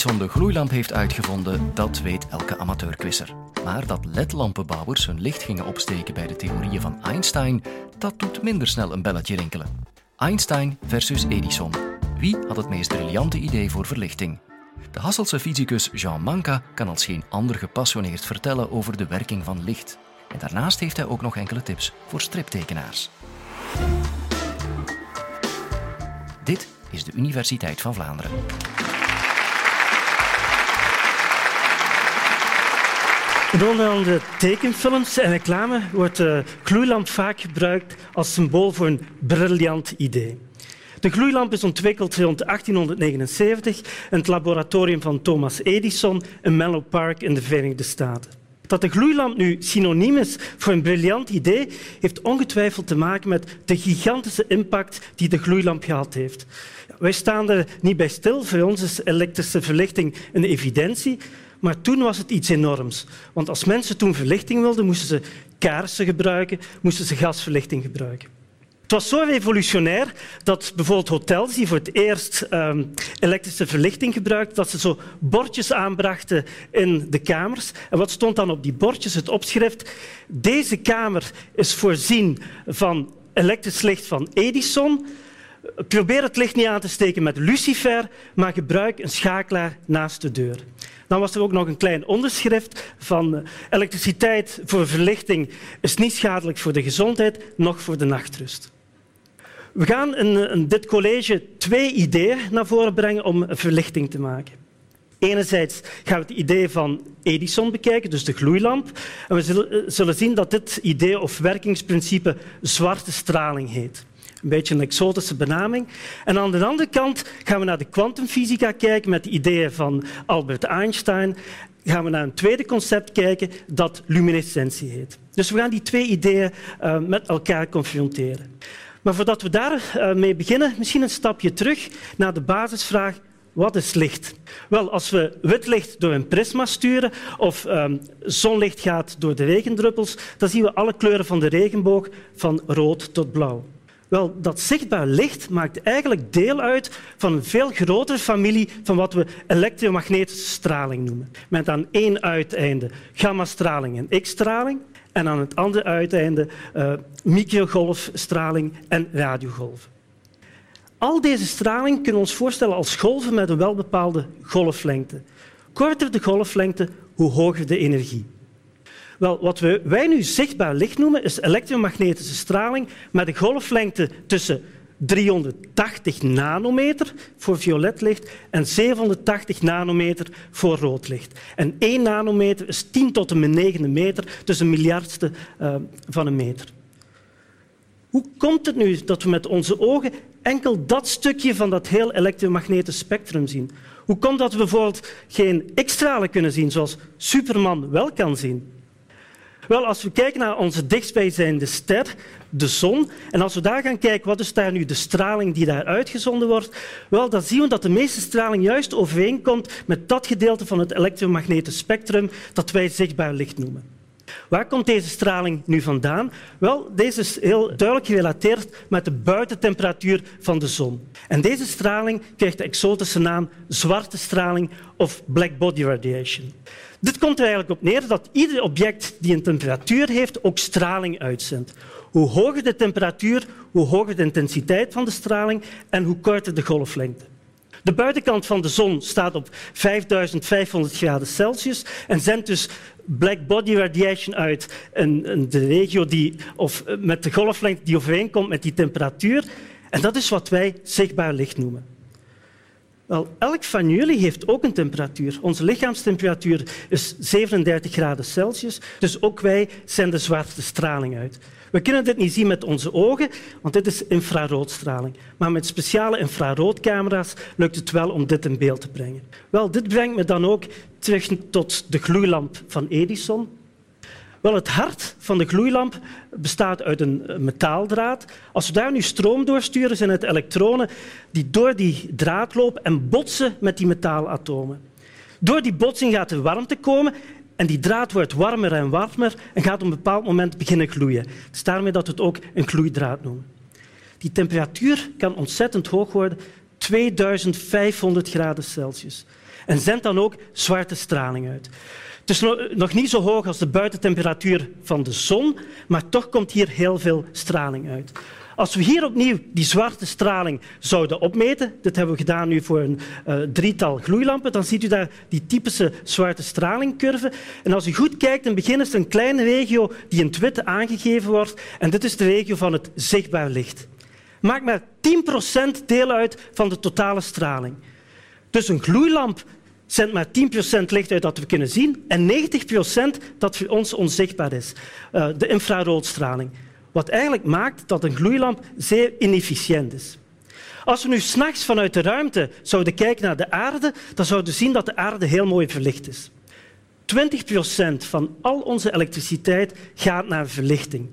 De gloeilamp heeft uitgevonden, dat weet elke amateurquizzer. Maar dat ledlampenbouwers hun licht gingen opsteken bij de theorieën van Einstein, dat doet minder snel een belletje rinkelen. Einstein versus Edison. Wie had het meest briljante idee voor verlichting? De Hasselse fysicus Jean Manca kan als geen ander gepassioneerd vertellen over de werking van licht. En daarnaast heeft hij ook nog enkele tips voor striptekenaars. Dit is de Universiteit van Vlaanderen. In de tekenfilms en reclame wordt de gloeilamp vaak gebruikt als symbool voor een briljant idee. De gloeilamp is ontwikkeld rond 1879 in het laboratorium van Thomas Edison in Menlo Park in de Verenigde Staten. Dat de gloeilamp nu synoniem is voor een briljant idee, heeft ongetwijfeld te maken met de gigantische impact die de gloeilamp gehad heeft. Wij staan er niet bij stil. Voor ons is elektrische verlichting een evidentie. Maar toen was het iets enorms. Want als mensen toen verlichting wilden, moesten ze kaarsen gebruiken, moesten ze gasverlichting gebruiken. Het was zo revolutionair dat bijvoorbeeld hotels die voor het eerst um, elektrische verlichting gebruikten, dat ze zo bordjes aanbrachten in de kamers. En wat stond dan op die bordjes? Het opschrift. Deze kamer is voorzien van elektrisch licht van Edison. Probeer het licht niet aan te steken met lucifer, maar gebruik een schakelaar naast de deur. Dan was er ook nog een klein onderschrift van eh, elektriciteit voor verlichting is niet schadelijk voor de gezondheid, noch voor de nachtrust. We gaan in, in dit college twee ideeën naar voren brengen om verlichting te maken. Enerzijds gaan we het idee van Edison bekijken, dus de gloeilamp. En we zullen, eh, zullen zien dat dit idee of werkingsprincipe zwarte straling heet. Een beetje een exotische benaming. En aan de andere kant gaan we naar de kwantumfysica kijken met de ideeën van Albert Einstein. Gaan we naar een tweede concept kijken dat luminescentie heet. Dus we gaan die twee ideeën uh, met elkaar confronteren. Maar voordat we daarmee uh, beginnen, misschien een stapje terug naar de basisvraag wat is licht? Wel, als we wit licht door een prisma sturen of um, zonlicht gaat door de regendruppels, dan zien we alle kleuren van de regenboog van rood tot blauw. Wel, dat zichtbaar licht maakt eigenlijk deel uit van een veel grotere familie van wat we elektromagnetische straling noemen. Met aan één uiteinde gammastraling en x-straling en aan het andere uiteinde uh, microgolfstraling en radiogolven. Al deze straling kunnen we ons voorstellen als golven met een welbepaalde golflengte. Korter de golflengte, hoe hoger de energie. Wel, wat we, wij nu zichtbaar licht noemen, is elektromagnetische straling met een golflengte tussen 380 nanometer voor violet licht en 780 nanometer voor rood licht. En 1 nanometer is 10 tot een negende meter, dus een miljardste uh, van een meter. Hoe komt het nu dat we met onze ogen enkel dat stukje van dat heel elektromagnetisch spectrum zien? Hoe komt dat we bijvoorbeeld geen X-stralen kunnen zien, zoals Superman wel kan zien? Wel, als we kijken naar onze dichtstbijzijnde ster, de zon, en als we daar gaan kijken wat is daar nu de straling die daar uitgezonden wordt, wel, dan zien we dat de meeste straling juist overeenkomt met dat gedeelte van het elektromagnetisch spectrum dat wij zichtbaar licht noemen. Waar komt deze straling nu vandaan? Wel, deze is heel duidelijk gerelateerd met de buitentemperatuur van de zon. En deze straling krijgt de exotische naam zwarte straling of black body radiation. Dit komt er eigenlijk op neer dat ieder object die een temperatuur heeft ook straling uitzendt. Hoe hoger de temperatuur, hoe hoger de intensiteit van de straling en hoe korter de golflengte. De buitenkant van de zon staat op 5500 graden Celsius en zendt dus black body radiation uit in, de regio die, of met de golflengte die overeenkomt met die temperatuur. En dat is wat wij zichtbaar licht noemen. Wel, elk van jullie heeft ook een temperatuur. Onze lichaamstemperatuur is 37 graden Celsius, dus ook wij zenden zwaarste straling uit. We kunnen dit niet zien met onze ogen, want dit is infraroodstraling. Maar met speciale infraroodcamera's lukt het wel om dit in beeld te brengen. Wel, dit brengt me dan ook terug tot de gloeilamp van Edison. Wel, het hart van de gloeilamp bestaat uit een metaaldraad. Als we daar nu stroom doorsturen, zijn het elektronen die door die draad lopen en botsen met die metaalatomen. Door die botsing gaat er warmte komen en die draad wordt warmer en warmer en gaat op een bepaald moment beginnen gloeien. Het is daarmee dat we het ook een gloeidraad noemen. Die temperatuur kan ontzettend hoog worden, 2500 graden Celsius en zendt dan ook zwarte straling uit. Het is nog niet zo hoog als de buitentemperatuur van de zon, maar toch komt hier heel veel straling uit. Als we hier opnieuw die zwarte straling zouden opmeten, dit hebben we gedaan nu voor een uh, drietal gloeilampen, dan ziet u daar die typische zwarte stralingcurve. En als u goed kijkt, in het begin is het een kleine regio die in het wit aangegeven wordt. En dit is de regio van het zichtbaar licht. Maakt maar 10% deel uit van de totale straling. Dus een gloeilamp zendt maar 10% licht uit dat we kunnen zien en 90% dat voor ons onzichtbaar is, uh, de infraroodstraling. Wat eigenlijk maakt dat een gloeilamp zeer inefficiënt is. Als we nu s'nachts vanuit de ruimte zouden kijken naar de aarde, dan zouden we zien dat de aarde heel mooi verlicht is. 20% van al onze elektriciteit gaat naar verlichting.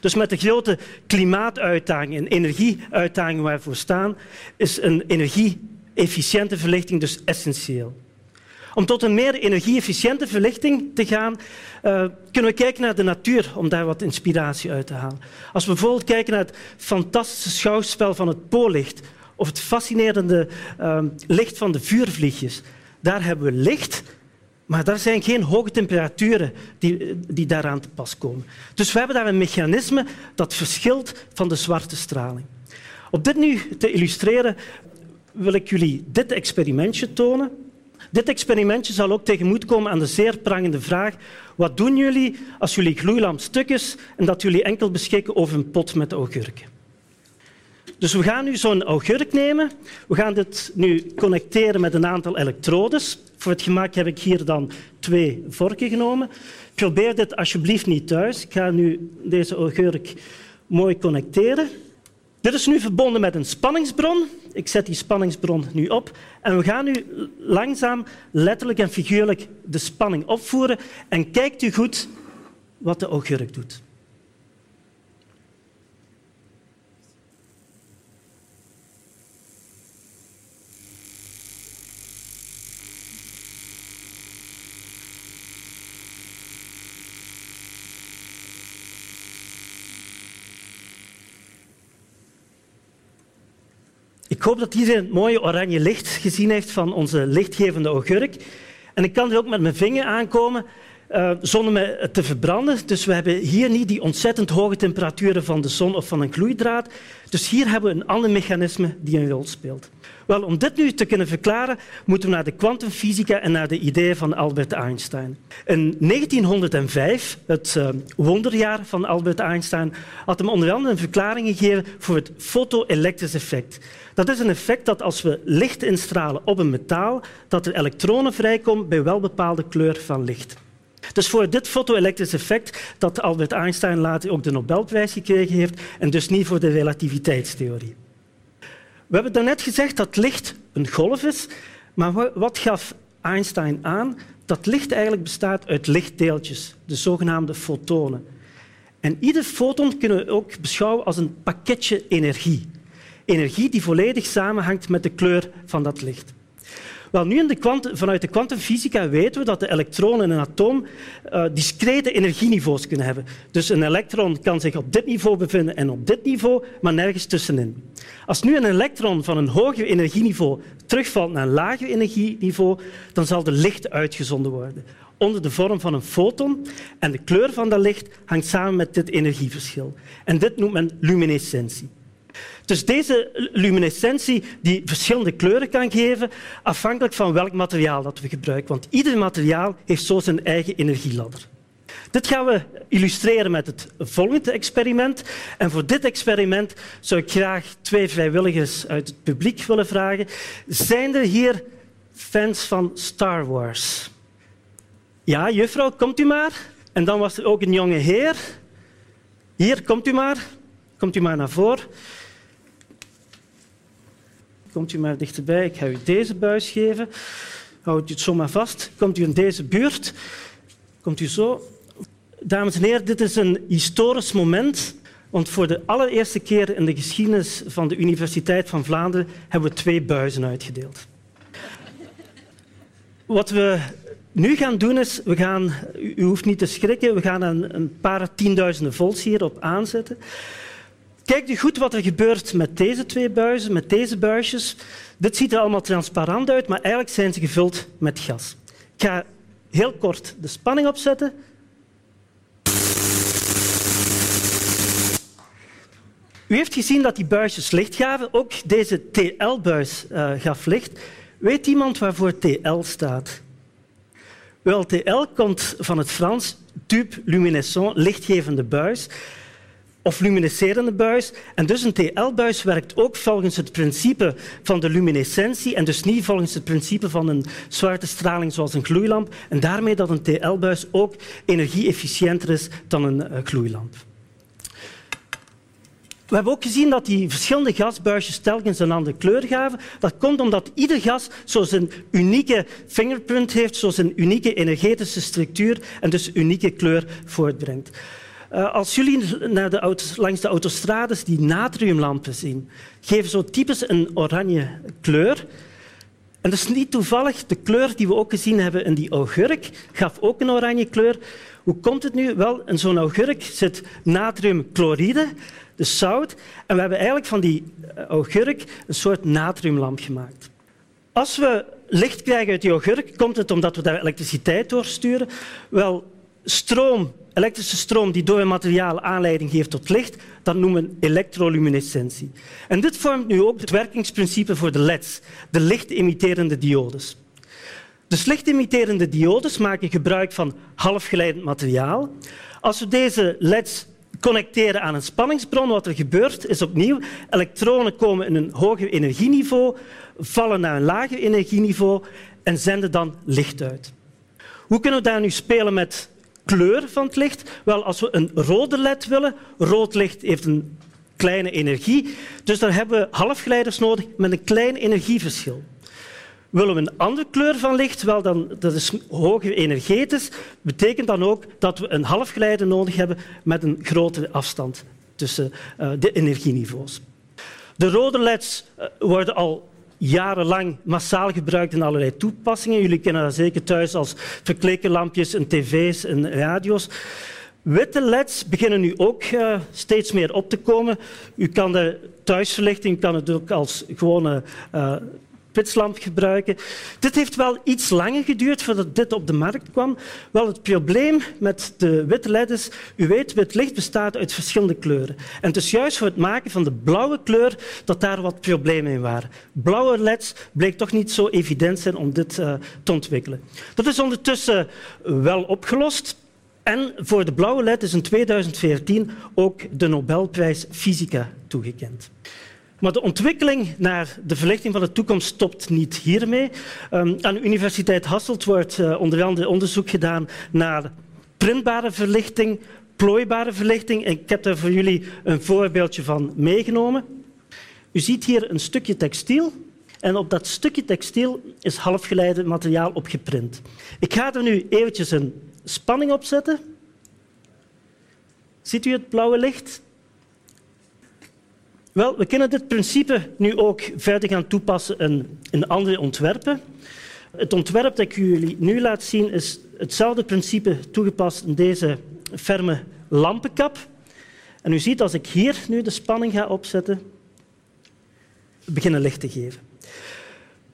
Dus met de grote klimaatuitdagingen en energieuitdagingen waar we voor staan, is een energie-efficiënte verlichting dus essentieel. Om tot een meer energie-efficiënte verlichting te gaan, uh, kunnen we kijken naar de natuur om daar wat inspiratie uit te halen. Als we bijvoorbeeld kijken naar het fantastische schouwspel van het poollicht of het fascinerende uh, licht van de vuurvliegjes, daar hebben we licht, maar daar zijn geen hoge temperaturen die, die daaraan te pas komen. Dus we hebben daar een mechanisme dat verschilt van de zwarte straling. Om dit nu te illustreren wil ik jullie dit experimentje tonen. Dit experimentje zal ook tegemoetkomen aan de zeer prangende vraag wat doen jullie als jullie gloeilamp stuk is en dat jullie enkel beschikken over een pot met augurken? Dus we gaan nu zo'n augurk nemen. We gaan dit nu connecteren met een aantal elektrodes. Voor het gemak heb ik hier dan twee vorken genomen. Probeer dit alsjeblieft niet thuis. Ik ga nu deze augurk mooi connecteren. Dit is nu verbonden met een spanningsbron. Ik zet die spanningsbron nu op. En we gaan nu langzaam, letterlijk en figuurlijk, de spanning opvoeren. En kijkt u goed wat de augurk doet. Ik hoop dat iedereen het mooie oranje licht gezien heeft van onze lichtgevende augurk. En ik kan er ook met mijn vinger aankomen uh, zonder me te verbranden. Dus we hebben hier niet die ontzettend hoge temperaturen van de zon of van een gloeidraad. Dus hier hebben we een ander mechanisme die een rol speelt. Wel, om dit nu te kunnen verklaren, moeten we naar de kwantumfysica en naar de ideeën van Albert Einstein. In 1905, het uh, wonderjaar van Albert Einstein, had hem onder andere een verklaring gegeven voor het fotoelektrisch effect. Dat is een effect dat als we licht instralen op een metaal, dat er elektronen vrijkomen bij wel bepaalde kleur van licht. Dus voor dit fotoelektrisch effect dat Albert Einstein later ook de Nobelprijs gekregen heeft en dus niet voor de relativiteitstheorie. We hebben daarnet gezegd dat licht een golf is, maar wat gaf Einstein aan? Dat licht eigenlijk bestaat uit lichtdeeltjes, de zogenaamde fotonen. En ieder foton kunnen we ook beschouwen als een pakketje energie. Energie die volledig samenhangt met de kleur van dat licht. Wel, nu in de vanuit de kwantumfysica weten we dat de elektronen in een atoom uh, discrete energieniveaus kunnen hebben. Dus een elektron kan zich op dit niveau bevinden en op dit niveau, maar nergens tussenin. Als nu een elektron van een hoger energieniveau terugvalt naar een lager energieniveau, dan zal er licht uitgezonden worden onder de vorm van een foton. En de kleur van dat licht hangt samen met dit energieverschil. En dit noemt men luminescentie. Dus deze luminescentie die verschillende kleuren kan geven, afhankelijk van welk materiaal dat we gebruiken. Want ieder materiaal heeft zo zijn eigen energieladder. Dit gaan we illustreren met het volgende experiment. En voor dit experiment zou ik graag twee vrijwilligers uit het publiek willen vragen. Zijn er hier fans van Star Wars? Ja, juffrouw, komt u maar. En dan was er ook een jonge heer. Hier, komt u maar. Komt u maar naar voren. Komt u maar dichterbij. Ik ga u deze buis geven. Houd u het zo maar vast. Komt u in deze buurt. Komt u zo. Dames en heren, dit is een historisch moment. Want voor de allereerste keer in de geschiedenis van de Universiteit van Vlaanderen hebben we twee buizen uitgedeeld. Wat we nu gaan doen is, we gaan, u hoeft niet te schrikken, we gaan een, een paar tienduizenden volts hierop aanzetten. Kijk nu goed wat er gebeurt met deze twee buizen, met deze buisjes. Dit ziet er allemaal transparant uit, maar eigenlijk zijn ze gevuld met gas. Ik ga heel kort de spanning opzetten. U heeft gezien dat die buisjes licht gaven. Ook deze TL-buis eh, gaf licht. Weet iemand waarvoor TL staat? Wel, TL komt van het Frans tube luminescent, lichtgevende buis of luminescerende buis. En dus een TL-buis werkt ook volgens het principe van de luminescentie en dus niet volgens het principe van een zwarte straling zoals een gloeilamp. En daarmee dat een TL-buis ook energie-efficiënter is dan een uh, gloeilamp. We hebben ook gezien dat die verschillende gasbuisjes telkens een andere kleur gaven. Dat komt omdat ieder gas zo zijn unieke fingerprint heeft, zo zijn unieke energetische structuur en dus unieke kleur voortbrengt. Uh, als jullie naar de langs de autostrades die natriumlampen zien, geven zo typisch een oranje kleur. En dat is niet toevallig de kleur die we ook gezien hebben in die augurk, gaf ook een oranje kleur. Hoe komt het nu? Wel, in zo'n augurk zit natriumchloride de zout. En we hebben eigenlijk van die eh, augurk een soort natriumlamp gemaakt. Als we licht krijgen uit die augurk, komt het omdat we daar elektriciteit doorsturen. Wel, stroom, elektrische stroom die door een materiaal aanleiding geeft tot licht, dat noemen we elektroluminescentie. En dit vormt nu ook het werkingsprincipe voor de LED's, de lichtemiterende diodes. Dus lichtemiterende diodes maken gebruik van halfgeleidend materiaal. Als we deze LED's connecteren aan een spanningsbron. Wat er gebeurt is opnieuw, elektronen komen in een hoger energieniveau, vallen naar een lager energieniveau en zenden dan licht uit. Hoe kunnen we daar nu spelen met kleur van het licht? Wel, als we een rode led willen, rood licht heeft een kleine energie, dus dan hebben we halfgeleiders nodig met een klein energieverschil. Willen we een andere kleur van licht? Wel, dan, dat is hoger energetisch. betekent dan ook dat we een halfgeleider nodig hebben met een grotere afstand tussen uh, de energieniveaus. De rode leds uh, worden al jarenlang massaal gebruikt in allerlei toepassingen. Jullie kennen dat zeker thuis als verklekenlampjes in tv's en radio's. Witte leds beginnen nu ook uh, steeds meer op te komen. U kan de thuisverlichting kan het ook als gewone uh, spitslamp gebruiken. Dit heeft wel iets langer geduurd voordat dit op de markt kwam. Wel, het probleem met de witte led is, u weet, wit licht bestaat uit verschillende kleuren. En het is juist voor het maken van de blauwe kleur dat daar wat problemen in waren. Blauwe leds bleek toch niet zo evident zijn om dit uh, te ontwikkelen. Dat is ondertussen wel opgelost. En voor de blauwe led is in 2014 ook de Nobelprijs Fysica toegekend. Maar de ontwikkeling naar de verlichting van de toekomst stopt niet hiermee. Um, aan de Universiteit Hasselt wordt uh, onder andere onderzoek gedaan naar printbare verlichting, plooibare verlichting. Ik heb daar voor jullie een voorbeeldje van meegenomen. U ziet hier een stukje textiel. En op dat stukje textiel is halfgeleide materiaal opgeprint. Ik ga er nu eventjes een spanning op zetten. Ziet u het blauwe licht? Wel, we kunnen dit principe nu ook verder gaan toepassen in, in andere ontwerpen. Het ontwerp dat ik jullie nu laat zien is hetzelfde principe toegepast in deze ferme lampenkap. En u ziet als ik hier nu de spanning ga opzetten, beginnen licht te geven.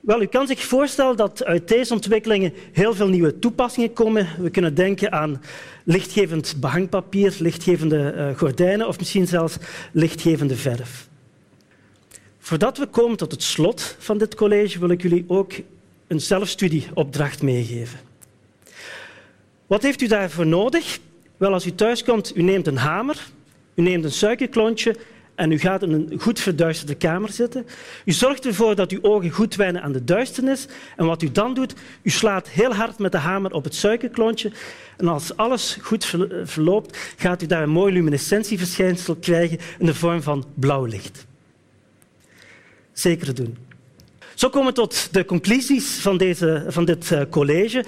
Wel, u kan zich voorstellen dat uit deze ontwikkelingen heel veel nieuwe toepassingen komen. We kunnen denken aan lichtgevend behangpapier, lichtgevende uh, gordijnen of misschien zelfs lichtgevende verf. Voordat we komen tot het slot van dit college wil ik jullie ook een zelfstudieopdracht meegeven. Wat heeft u daarvoor nodig? Wel, als u thuis komt, u neemt een hamer, u neemt een suikerklontje en u gaat in een goed verduisterde kamer zitten. U zorgt ervoor dat uw ogen goed wennen aan de duisternis. En wat u dan doet, u slaat heel hard met de hamer op het suikerklontje. En als alles goed verloopt, gaat u daar een mooi luminescentieverschijnsel krijgen in de vorm van blauw licht. Zeker doen. Zo komen we tot de conclusies van, deze, van dit eh, college.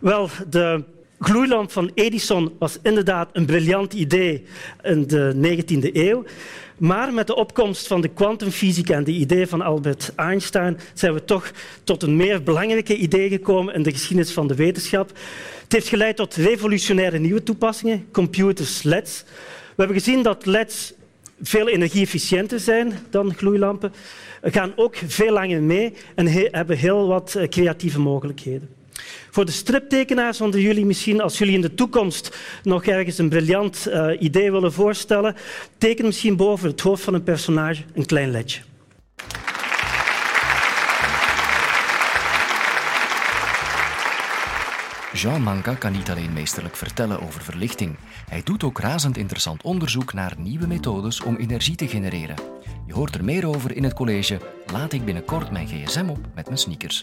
Wel, de gloeilamp van Edison was inderdaad een briljant idee in de 19e eeuw. Maar met de opkomst van de kwantumfysica en de ideeën van Albert Einstein zijn we toch tot een meer belangrijke idee gekomen in de geschiedenis van de wetenschap. Het heeft geleid tot revolutionaire nieuwe toepassingen, computers, LEDs. We hebben gezien dat LEDs veel energie-efficiënter zijn dan gloeilampen, gaan ook veel langer mee en hebben heel wat eh, creatieve mogelijkheden. Voor de striptekenaars onder jullie misschien, als jullie in de toekomst nog ergens een briljant uh, idee willen voorstellen, teken misschien boven het hoofd van een personage een klein ledje. Jean Manca kan niet alleen meesterlijk vertellen over verlichting. Hij doet ook razend interessant onderzoek naar nieuwe methodes om energie te genereren. Je hoort er meer over in het college Laat ik binnenkort mijn gsm op met mijn sneakers.